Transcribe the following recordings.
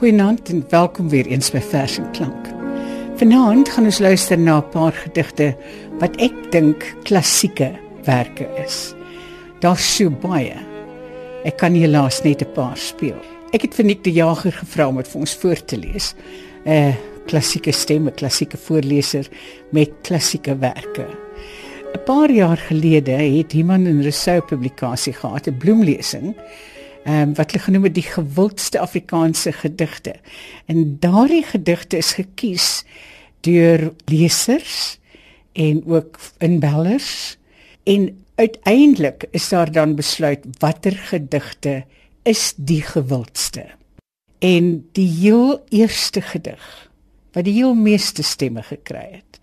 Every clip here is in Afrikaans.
Goeienaand en welkom weer eens by Vers en Klank. Vanaand gaan ons luister na 'n paar gedigte wat ek dink klassieke werke is. Daar's so baie. Ek kan helaas net 'n paar speel. Ek het vir Nick die Jager gevra om dit vir ons voor te lees. 'n Klassieke stemme, klassieke voorleser met klassieke werke. 'n Paar jaar gelede het iemand 'n Rousseau publikasie gehad, 'n bloemlesing um, wat hulle genoem het die gewildste Afrikaanse gedigte. En daardie gedigte is gekies deur lesers en ook inbellers en uiteindelik is daar dan besluit watter gedigte is die gewildste. En die heel eerste gedig wat die heel meeste stemme gekry het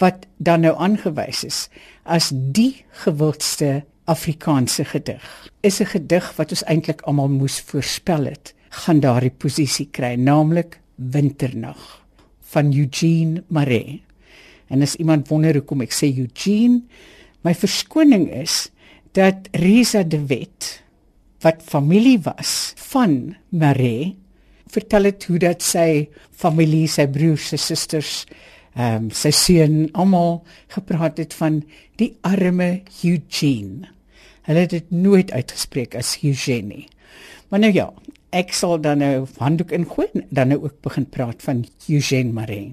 wat dan nou aangewys is as die gewildste Afrikaanse gedig. Is 'n gedig wat ons eintlik almal moes voorspel het, gaan daardie posisie kry, naamlik Winternag van Eugene Marais. En as iemand wonder hoekom ek sê Eugene, my verskoning is dat Risa de Wet wat familie was van Marais vertel het hoe dat sy familie, sy broers, sy susters, ehm um, sy seun almal gepraat het van die arme Eugene. Hulle het dit nooit uitgespreek as Eugenie. Maar nou ja, ek sal dan nou handdoek ingooi en dan nou ook begin praat van Eugene Marais.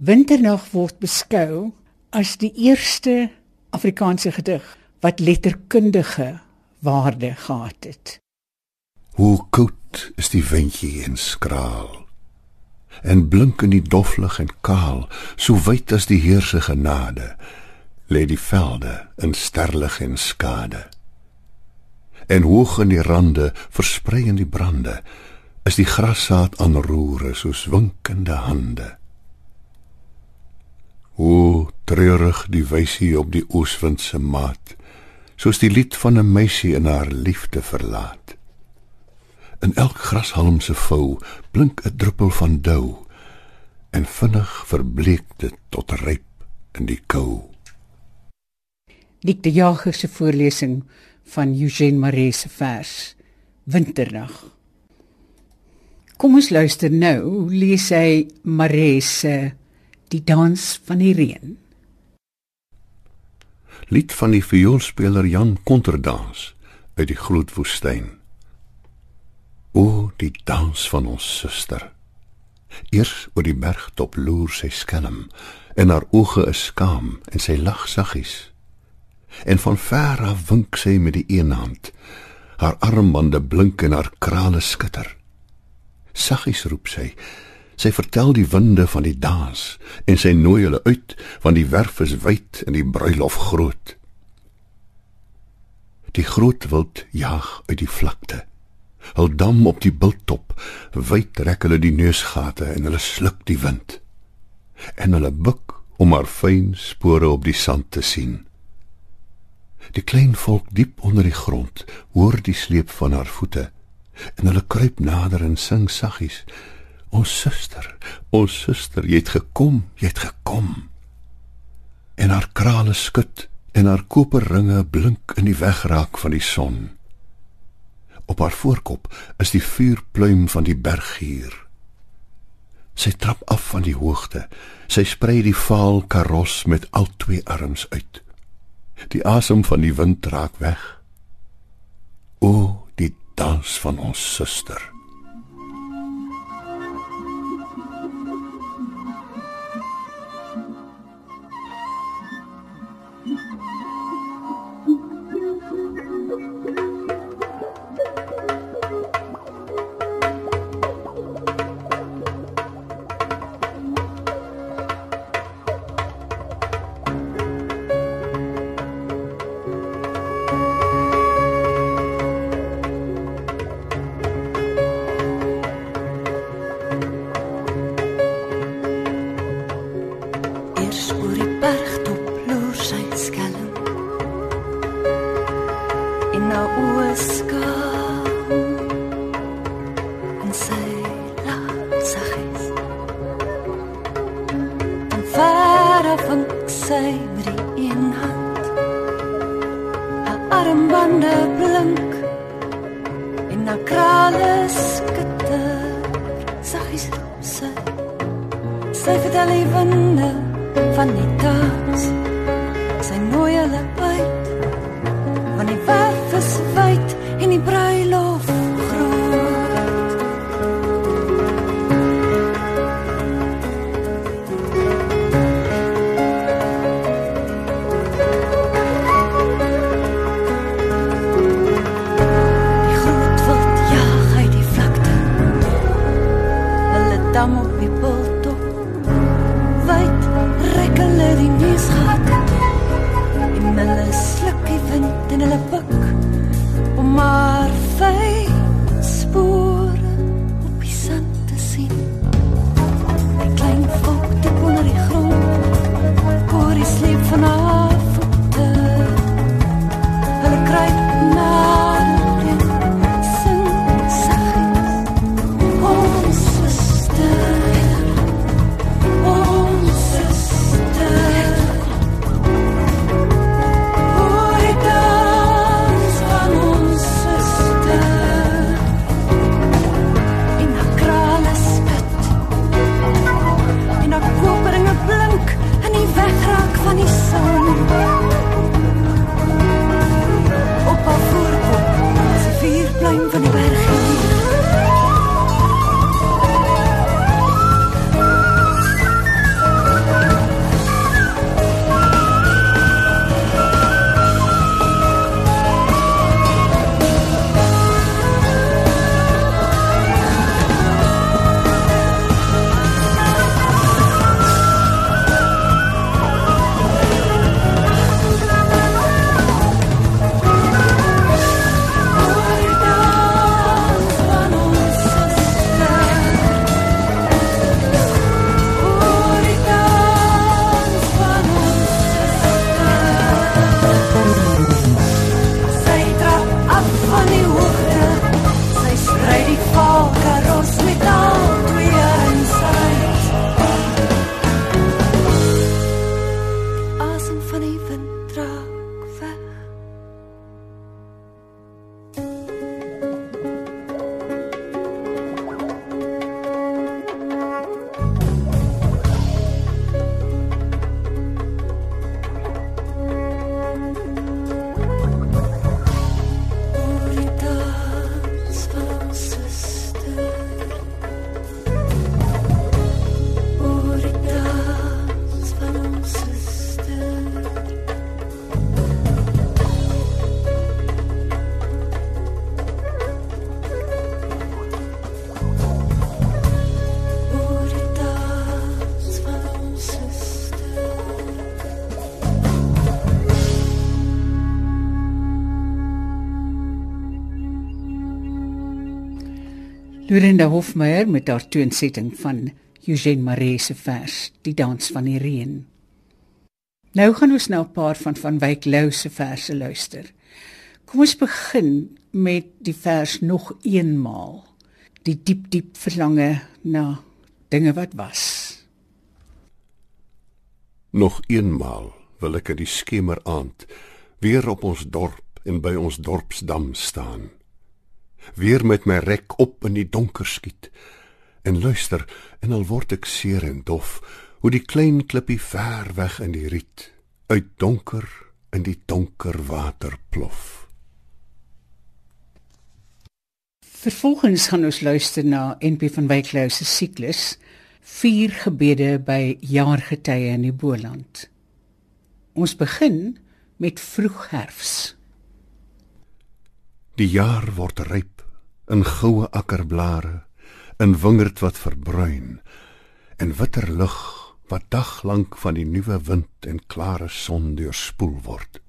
Winternag word beskou as die eerste Afrikaanse gedig wat letterkundige waarde gehad het. Hoe koud is die windjie en skraal en blink in die doflig en kaal so wyd as die Heer se genade lê die velde in sterlig en skade en hoog in die rande versprei in die brande is die grassaad aan roere soos winkende hande. O treurig die wysie op die ooswind se maat soos die lied van 'n meisie in haar liefde verlaat. In elk grashalm se vou blink 'n druppel van dou en vinnig verbleek dit tot ryp in die kou. Dik die jager se voorlesing van Eugene Marais se vers Winternag. Kom ons luister nou, lees hy Marais se Die dans van die reën. Lied van die vioolspeler Jan Konterdans uit die groot woestyn. O, die dans van ons suster. Eers oor die bergtop loer sy skelm en haar oë is skaam en sy lag saggies en van ver af wink sy met die een hand. Haar armbande blink en haar krale skitter. Saggies roep sy. Sy vertel die winde van die dans en sy nooi hulle uit want die werf is wyd en die bruilof groot. Die groot wild jaag uit die vlakte. Hul dam op die biltop, wyd trek hulle die neusgate en hulle sluk die wind. En hulle buig om haar fyn spore op die sand te sien. Die klein volk diep onder die grond hoor die sleep van haar voete en hulle kruip nader en sing saggies: "Ons suster, ons suster, jy het gekom, jy het gekom." En haar krale skud en haar koperringe blink in die wegraak van die son. Op haar voorkop is die vuurpluim van die berggier. Sy trap af van die hoogte. Sy sprei die vaal karos met al twee arms uit. Die asem van die wind raak weg. O, die dans van ons suster. Lorinda Hofmeyer met haar toonsetting van Eugene Maree se vers Die dans van die reën. Nou gaan ons na 'n paar van van Wyk Lou se verse luister. Kom ons begin met die vers nog eenmaal. Die diep diep verlange na dinge wat was. Nog eenmaal wil ek in die skemeraand weer op ons dorp en by ons dorpsdam staan. Weer met my rek op in die donker skiet en luister en al word ek seer en dof hoe die klein klippie ver weg in die riet uit donker in die donker water plof. Vervolgens gaan ons luister na NP van Wyk Lou se siklus Vier gebede by jaargetye in die Boland. Ons begin met vroegherfs. Die jaar word ryp in goue akkerblare, in wingerd wat verbruin, en witter lug wat daglank van die nuwe wind en klare son deurspoel word.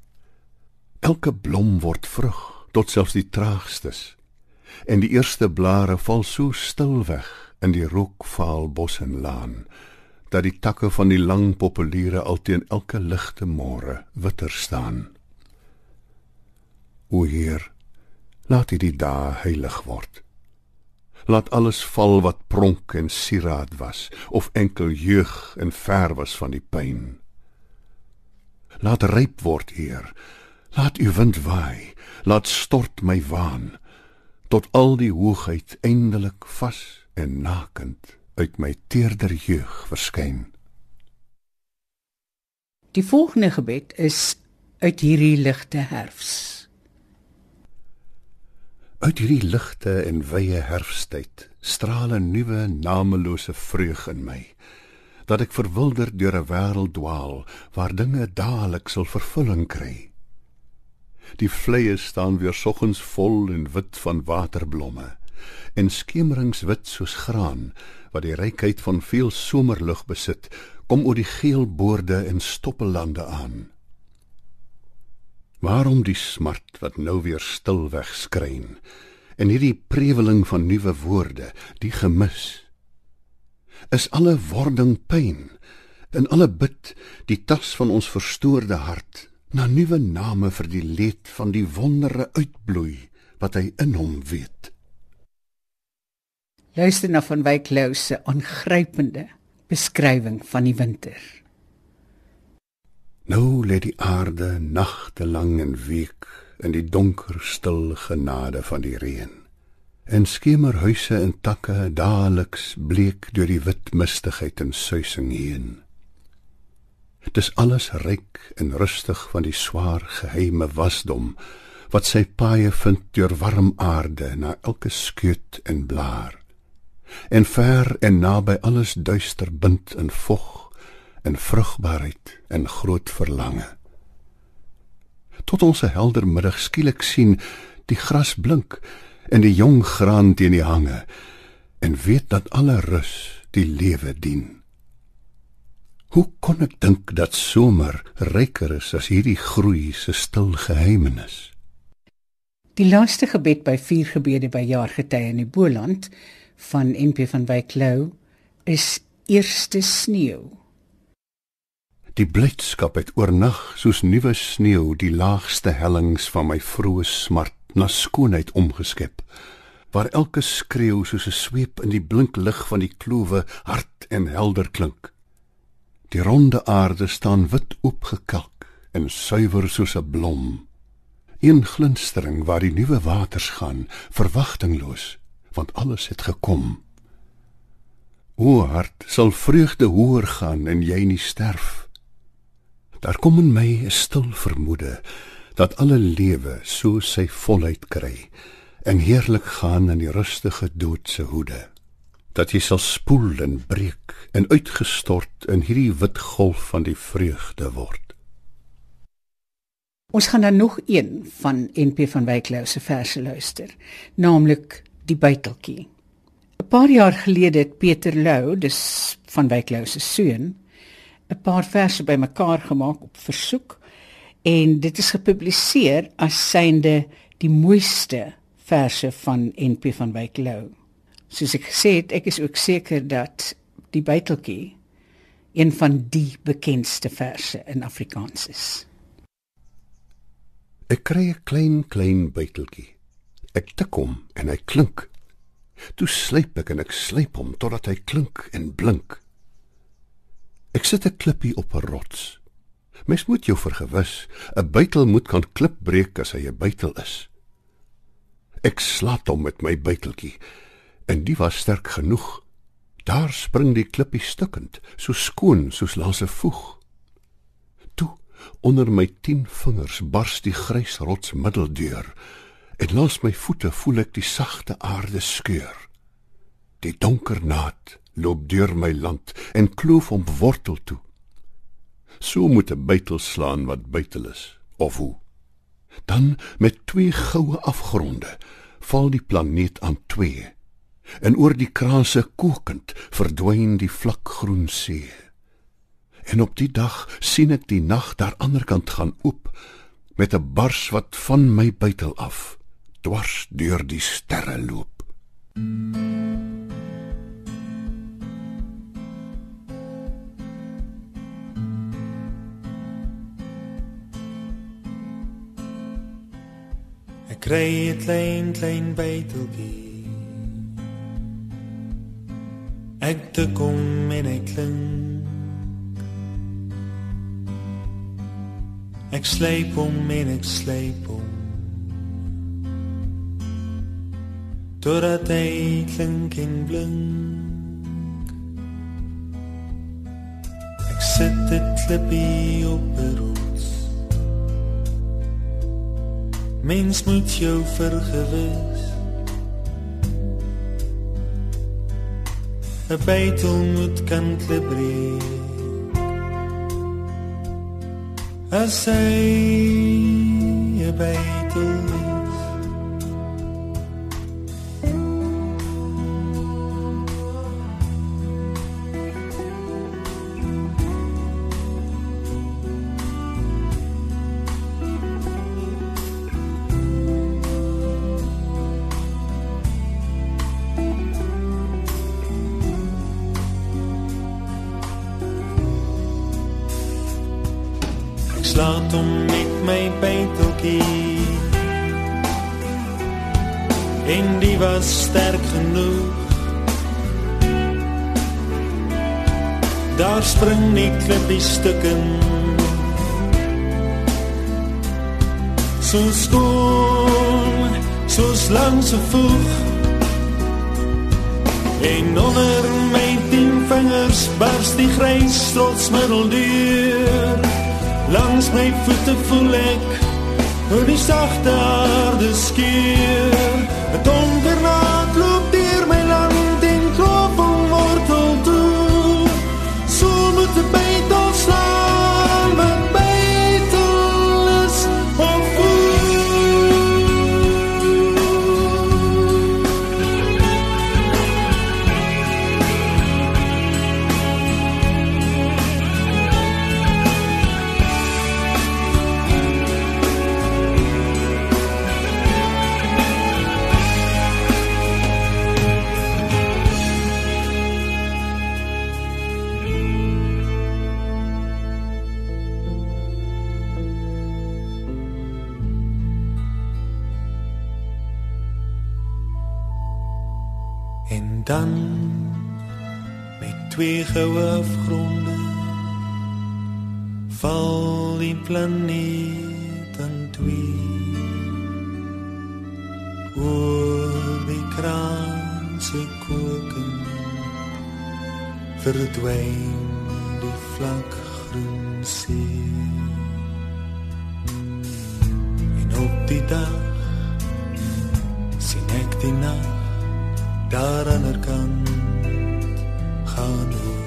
Elke blom word vrug, tot selfs die traagstes, en die eerste blare val so stil weg in die rookvaal bos en laan dat die takke van die lang populiere alteen elke ligte môre witter staan. O Heer, laat U die dae heilig word. Laat alles val wat pronk en sieraad was of enkel jeug en ver was van die pyn. Laat ryp word, Heer. Laat U wind waai, laat stort my waan tot al die hoogheid eindelik vas en nakend uit my teerder jeug verskyn. Die volgende gebed is uit hierdie ligte herfs. Uit hierdie ligte en wye herfsttyd straal 'n nuwe namelose vreug in my dat ek verwilder deur 'n wêreld dwaal waar dinge dadelik sal vervulling kry. Die vleie staan weer soggens vol en wit van waterblomme en skemeringswit soos graan wat die rykheid van veel somerlug besit kom oor die geel boorde en stoppellande aan. Waarom die smart wat nou weer stil wegskryn en hierdie preweling van nuwe woorde, die gemis? Is alle wording pyn en alle bid die tas van ons verstoorde hart na nuwe name vir die leed van die wondere uitbloei wat hy in hom weet? Luister na van Wyk Lou se aangrypende beskrywing van die winter. Nou lê die aarde nagte lank en week in die donker stil genade van die reën. En skemerhuise en takke daaliks bleek deur die wit mistigheid en suising heen. Dit is alles ryk en rustig van die swaar geheime wasdom wat sy paaie vind deur warm aarde na elke skeut en blaar en ver en naby alles duister bind in vog en vrugbaarheid en groot verlange. Tot ons 'n helder middag skielik sien die gras blink en die jong graan teen die hange en weet dat alle rus die lewe dien. Hoe kon ek dink dat somer ryker is as hierdie groei se stil geheimenis? Die laaste gebed by vier gebede by jaargetye in die Boland van NP van Wyk Lou is eerste sneeu. Die blydskap het oornag soos nuwe sneeu die laagste hellings van my vroeë smart na skoonheid omgeskep waar elke skreeu soos 'n sweep in die blink lig van die klowe hard en helder klink. Die ronde aarde staan wit oopgekalk en suiwer soos 'n blom. Een glinstering waar die nuwe waters gaan, verwagtingloos want alles het gekom. O hart, sal vreugde hoër gaan en jy nie sterf. Daar kom in my 'n stil vermoede dat alle lewe so sy volheid kry en heerlik gaan in die rustige doodse hoede. Dat jy sal spoel en breek en uitgestort in hierdie wit golf van die vreugde word. Ons gaan dan nog een van NP van Wyk Lou se verse luister, naamlik die buiteltjie. 'n Paar jaar gelede het Pieter Lou, dis van Wyk Lou se seun, 'n paar verse bymekaar gemaak op versoek en dit is gepubliseer as synde die mooiste verse van NP van Wyk Lou. Soos ek gesê het, ek is ook seker dat die buiteltjie een van die bekendste verse in Afrikaans is. Ek kry 'n klein klein buiteltjie Ek tik hom en hy klink. Toe slyp ek en ek slyp hom totdat hy klink en blink. Ek sit 'n klippie op 'n rots. Mens moet jou vergewis, 'n buitel moet kan klip breek as hy 'n buitel is. Ek slat hom met my buiteltjie en die was sterk genoeg. Daar spring die klippie stukkend, so skoon soos langs 'n voeg. Toe onder my 10 vingers bars die grys rots middeldeur En langs my voete voel ek die sagte aarde skeur. Die donker naad loop deur my land en kloof om wortel toe. So moet 'n buitel slaan wat buitel is of hoe. Dan met twee goue afgronde val die planeet aan twee. En oor die kraanse kokend verdwyn die vlakgroen see. En op die dag sien ek die nag daar aanderkant gaan oop met 'n bars wat van my buitel af dwars deur die sterre loop. Ek kry 'n klein klein byteltjie. Ek te kom en ek klink. Ek sleep om en ek sleep om. totdat hy klink en blink. Ek sit 'n klippie op 'n rots. Mens moet jou vergewis. 'n Bytel moet kan klebreek. As hy 'n bytel slaat om met my byteltjie en die was sterk genoeg. Daar spring net klippie stukken. So skoon soos langs 'n voeg. En onder my tien vingers barst die grys trots middeldeur Langs my voete voel ek hoe die sagte aarde skeur. 'n Donker nag verdwyn die vlak groen see. En op die dag sien ek die nacht daar aan der kant gaan hoe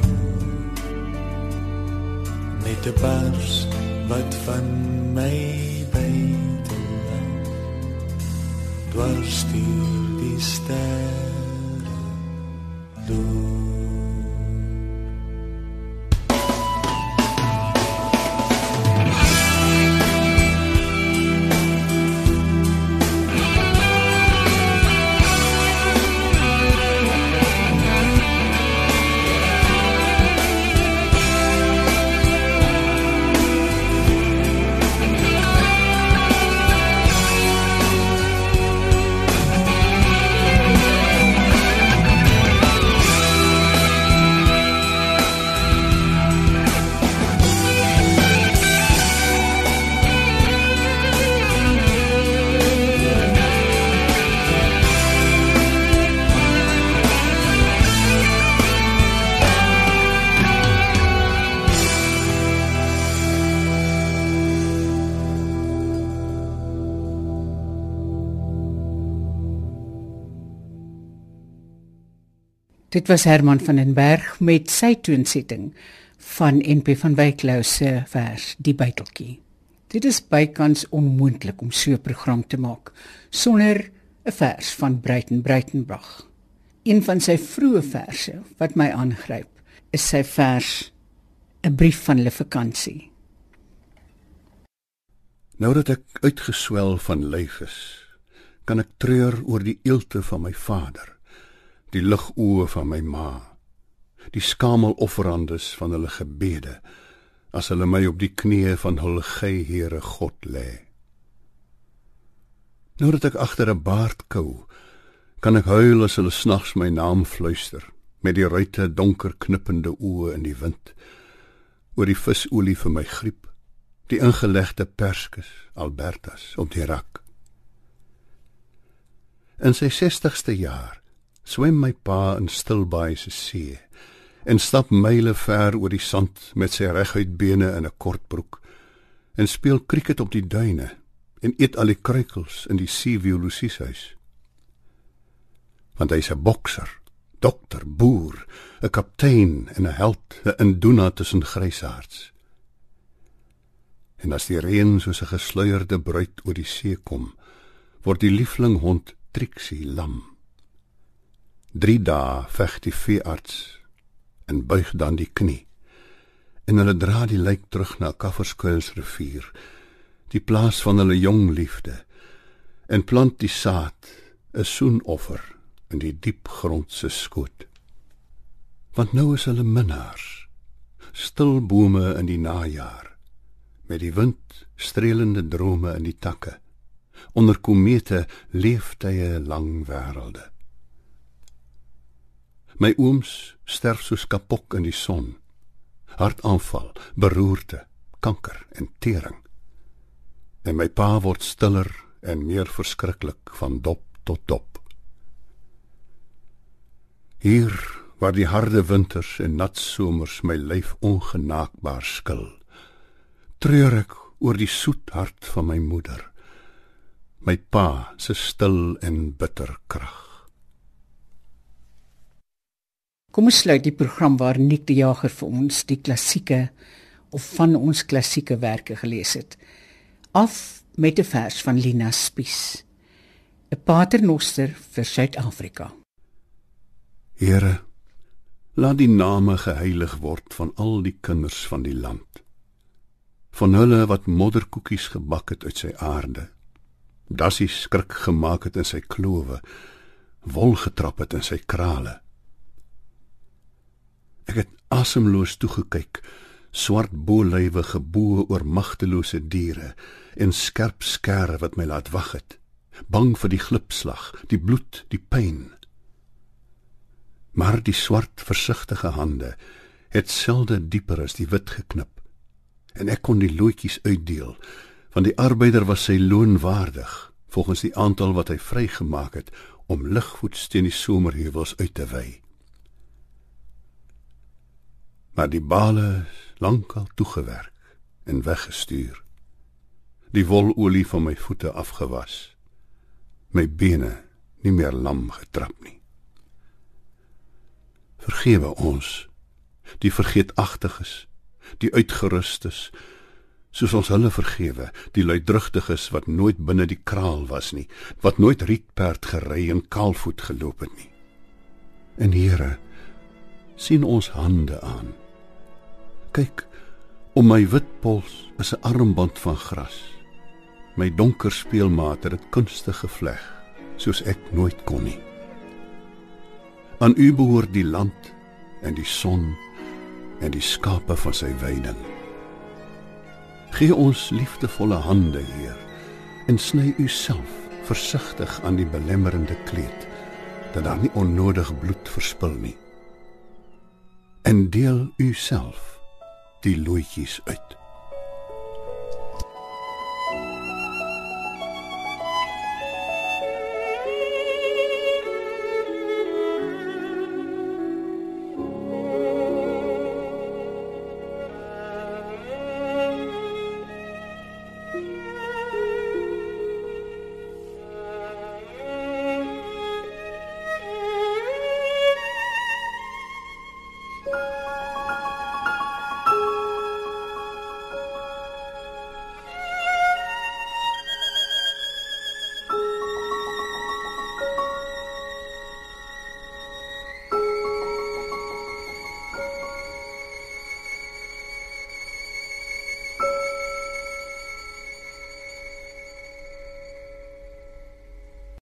net 'n pers wat van my bytel dwars deur die sterre loop Dit was Herman van den Berg met sy toonsetting van NP van Wyk Lou se vers Die Byteltjie. Dit is bykans onmoontlik om so 'n program te maak sonder 'n vers van Breiten Breitenbach. Een van sy vroeë verse wat my aangryp, is sy vers 'n brief van hulle vakansie. Nou dat ek uitgeswel van lyf is, kan ek treur oor die eelte van my vader, die ligoë van my ma, die skamelofferandes van hulle gebede as hulle my op die knieë van hul gey Here God lê. Nou dat ek agter 'n baard kou, kan ek huil as hulle snags my naam fluister met die ruite donker knippende oë in die wind oor die visolie vir my griep die ingelegde perskus Albertas op die rak. In sy 60ste jaar swem my pa in Stilbaai se see en stap myle ver oor die sand met sy reguit bene in 'n kort broek en speel krieket op die duine en eet al die kruikels in die seeviolosieshuis. Want hy's 'n bokser, dokter, boer, 'n kaptein en 'n held, 'n induna tussen grysaards. En as die reën soos 'n gesluierde bruid oor die see kom, word die liefling hond Trixie lam. 3 dae veg die veearts en buig dan die knie. En hulle dra die lijk terug na Kafferskuilsrivier, die plaas van hulle jong liefde, en plant die saad, 'n soenoffer in die diep grond se skoot. Want nou is hulle minnaars, stil bome in die najaar, met die wind streelende drome in die takke, onder komete leeftye lang wêrelde. My ooms sterf soos kapok in die son. Hartaanval, beroerte, kanker en tering. En my pa word stiller en meer verskriklik van dop tot dop. Hier waar die harde winters en nat somers my lyf ongenaakbaar skil, treur ek oor die soet hart van my moeder. My pa se stil en bitter krag. Kom ons sluit die program waar Nick die Jager vir ons die klassieke of van ons klassieke werke gelees het. Af met 'n vers van Lina Spies. 'n Paternoster vir Suid-Afrika. Here, laat die name geheilig word van al die kinders van die land. Van hulle wat modderkoekies gebak het uit sy aarde. Dassie skrik gemaak het in sy klowe, wol getrap het in sy krale Ek het asemloos toegekyk, swart bolywe geboë oor magtelose diere en skerp skerre wat my laat wag het, bang vir die glipslag, die bloed, die pyn. Maar die swart versigtige hande het selde dieper as die wit geknip. En ek kon die loetjies uitdeel want die arbeider was sy loon waardig volgens die aantal wat hy vrygemaak het om ligvoets teen die somerheuwels uit te wy maar die bale lankal toegewerk en weggestuur. Die wololie van my voete afgewas. My bene nie meer lam getrap nie. Vergewe ons die vergeetachtiges, die uitgerustes, soos ons hulle vergewe, die luidrugtiges wat nooit binne die kraal was nie, wat nooit rietperd gery en kaalvoet geloop het nie. En Here, sien ons hande aan kyk om my wit pols is 'n armband van gras. My donker speelmaat het dit kunstig gevleg, soos ek nooit kon nie. Aan U behoort die land en die son en die skape van sy weiding. Gee ons liefdevolle hande, Heer, en sny U self versigtig aan die belemmerende kleed, dat daar nie onnodig bloed verspil nie. En deel U self die loetjies uit.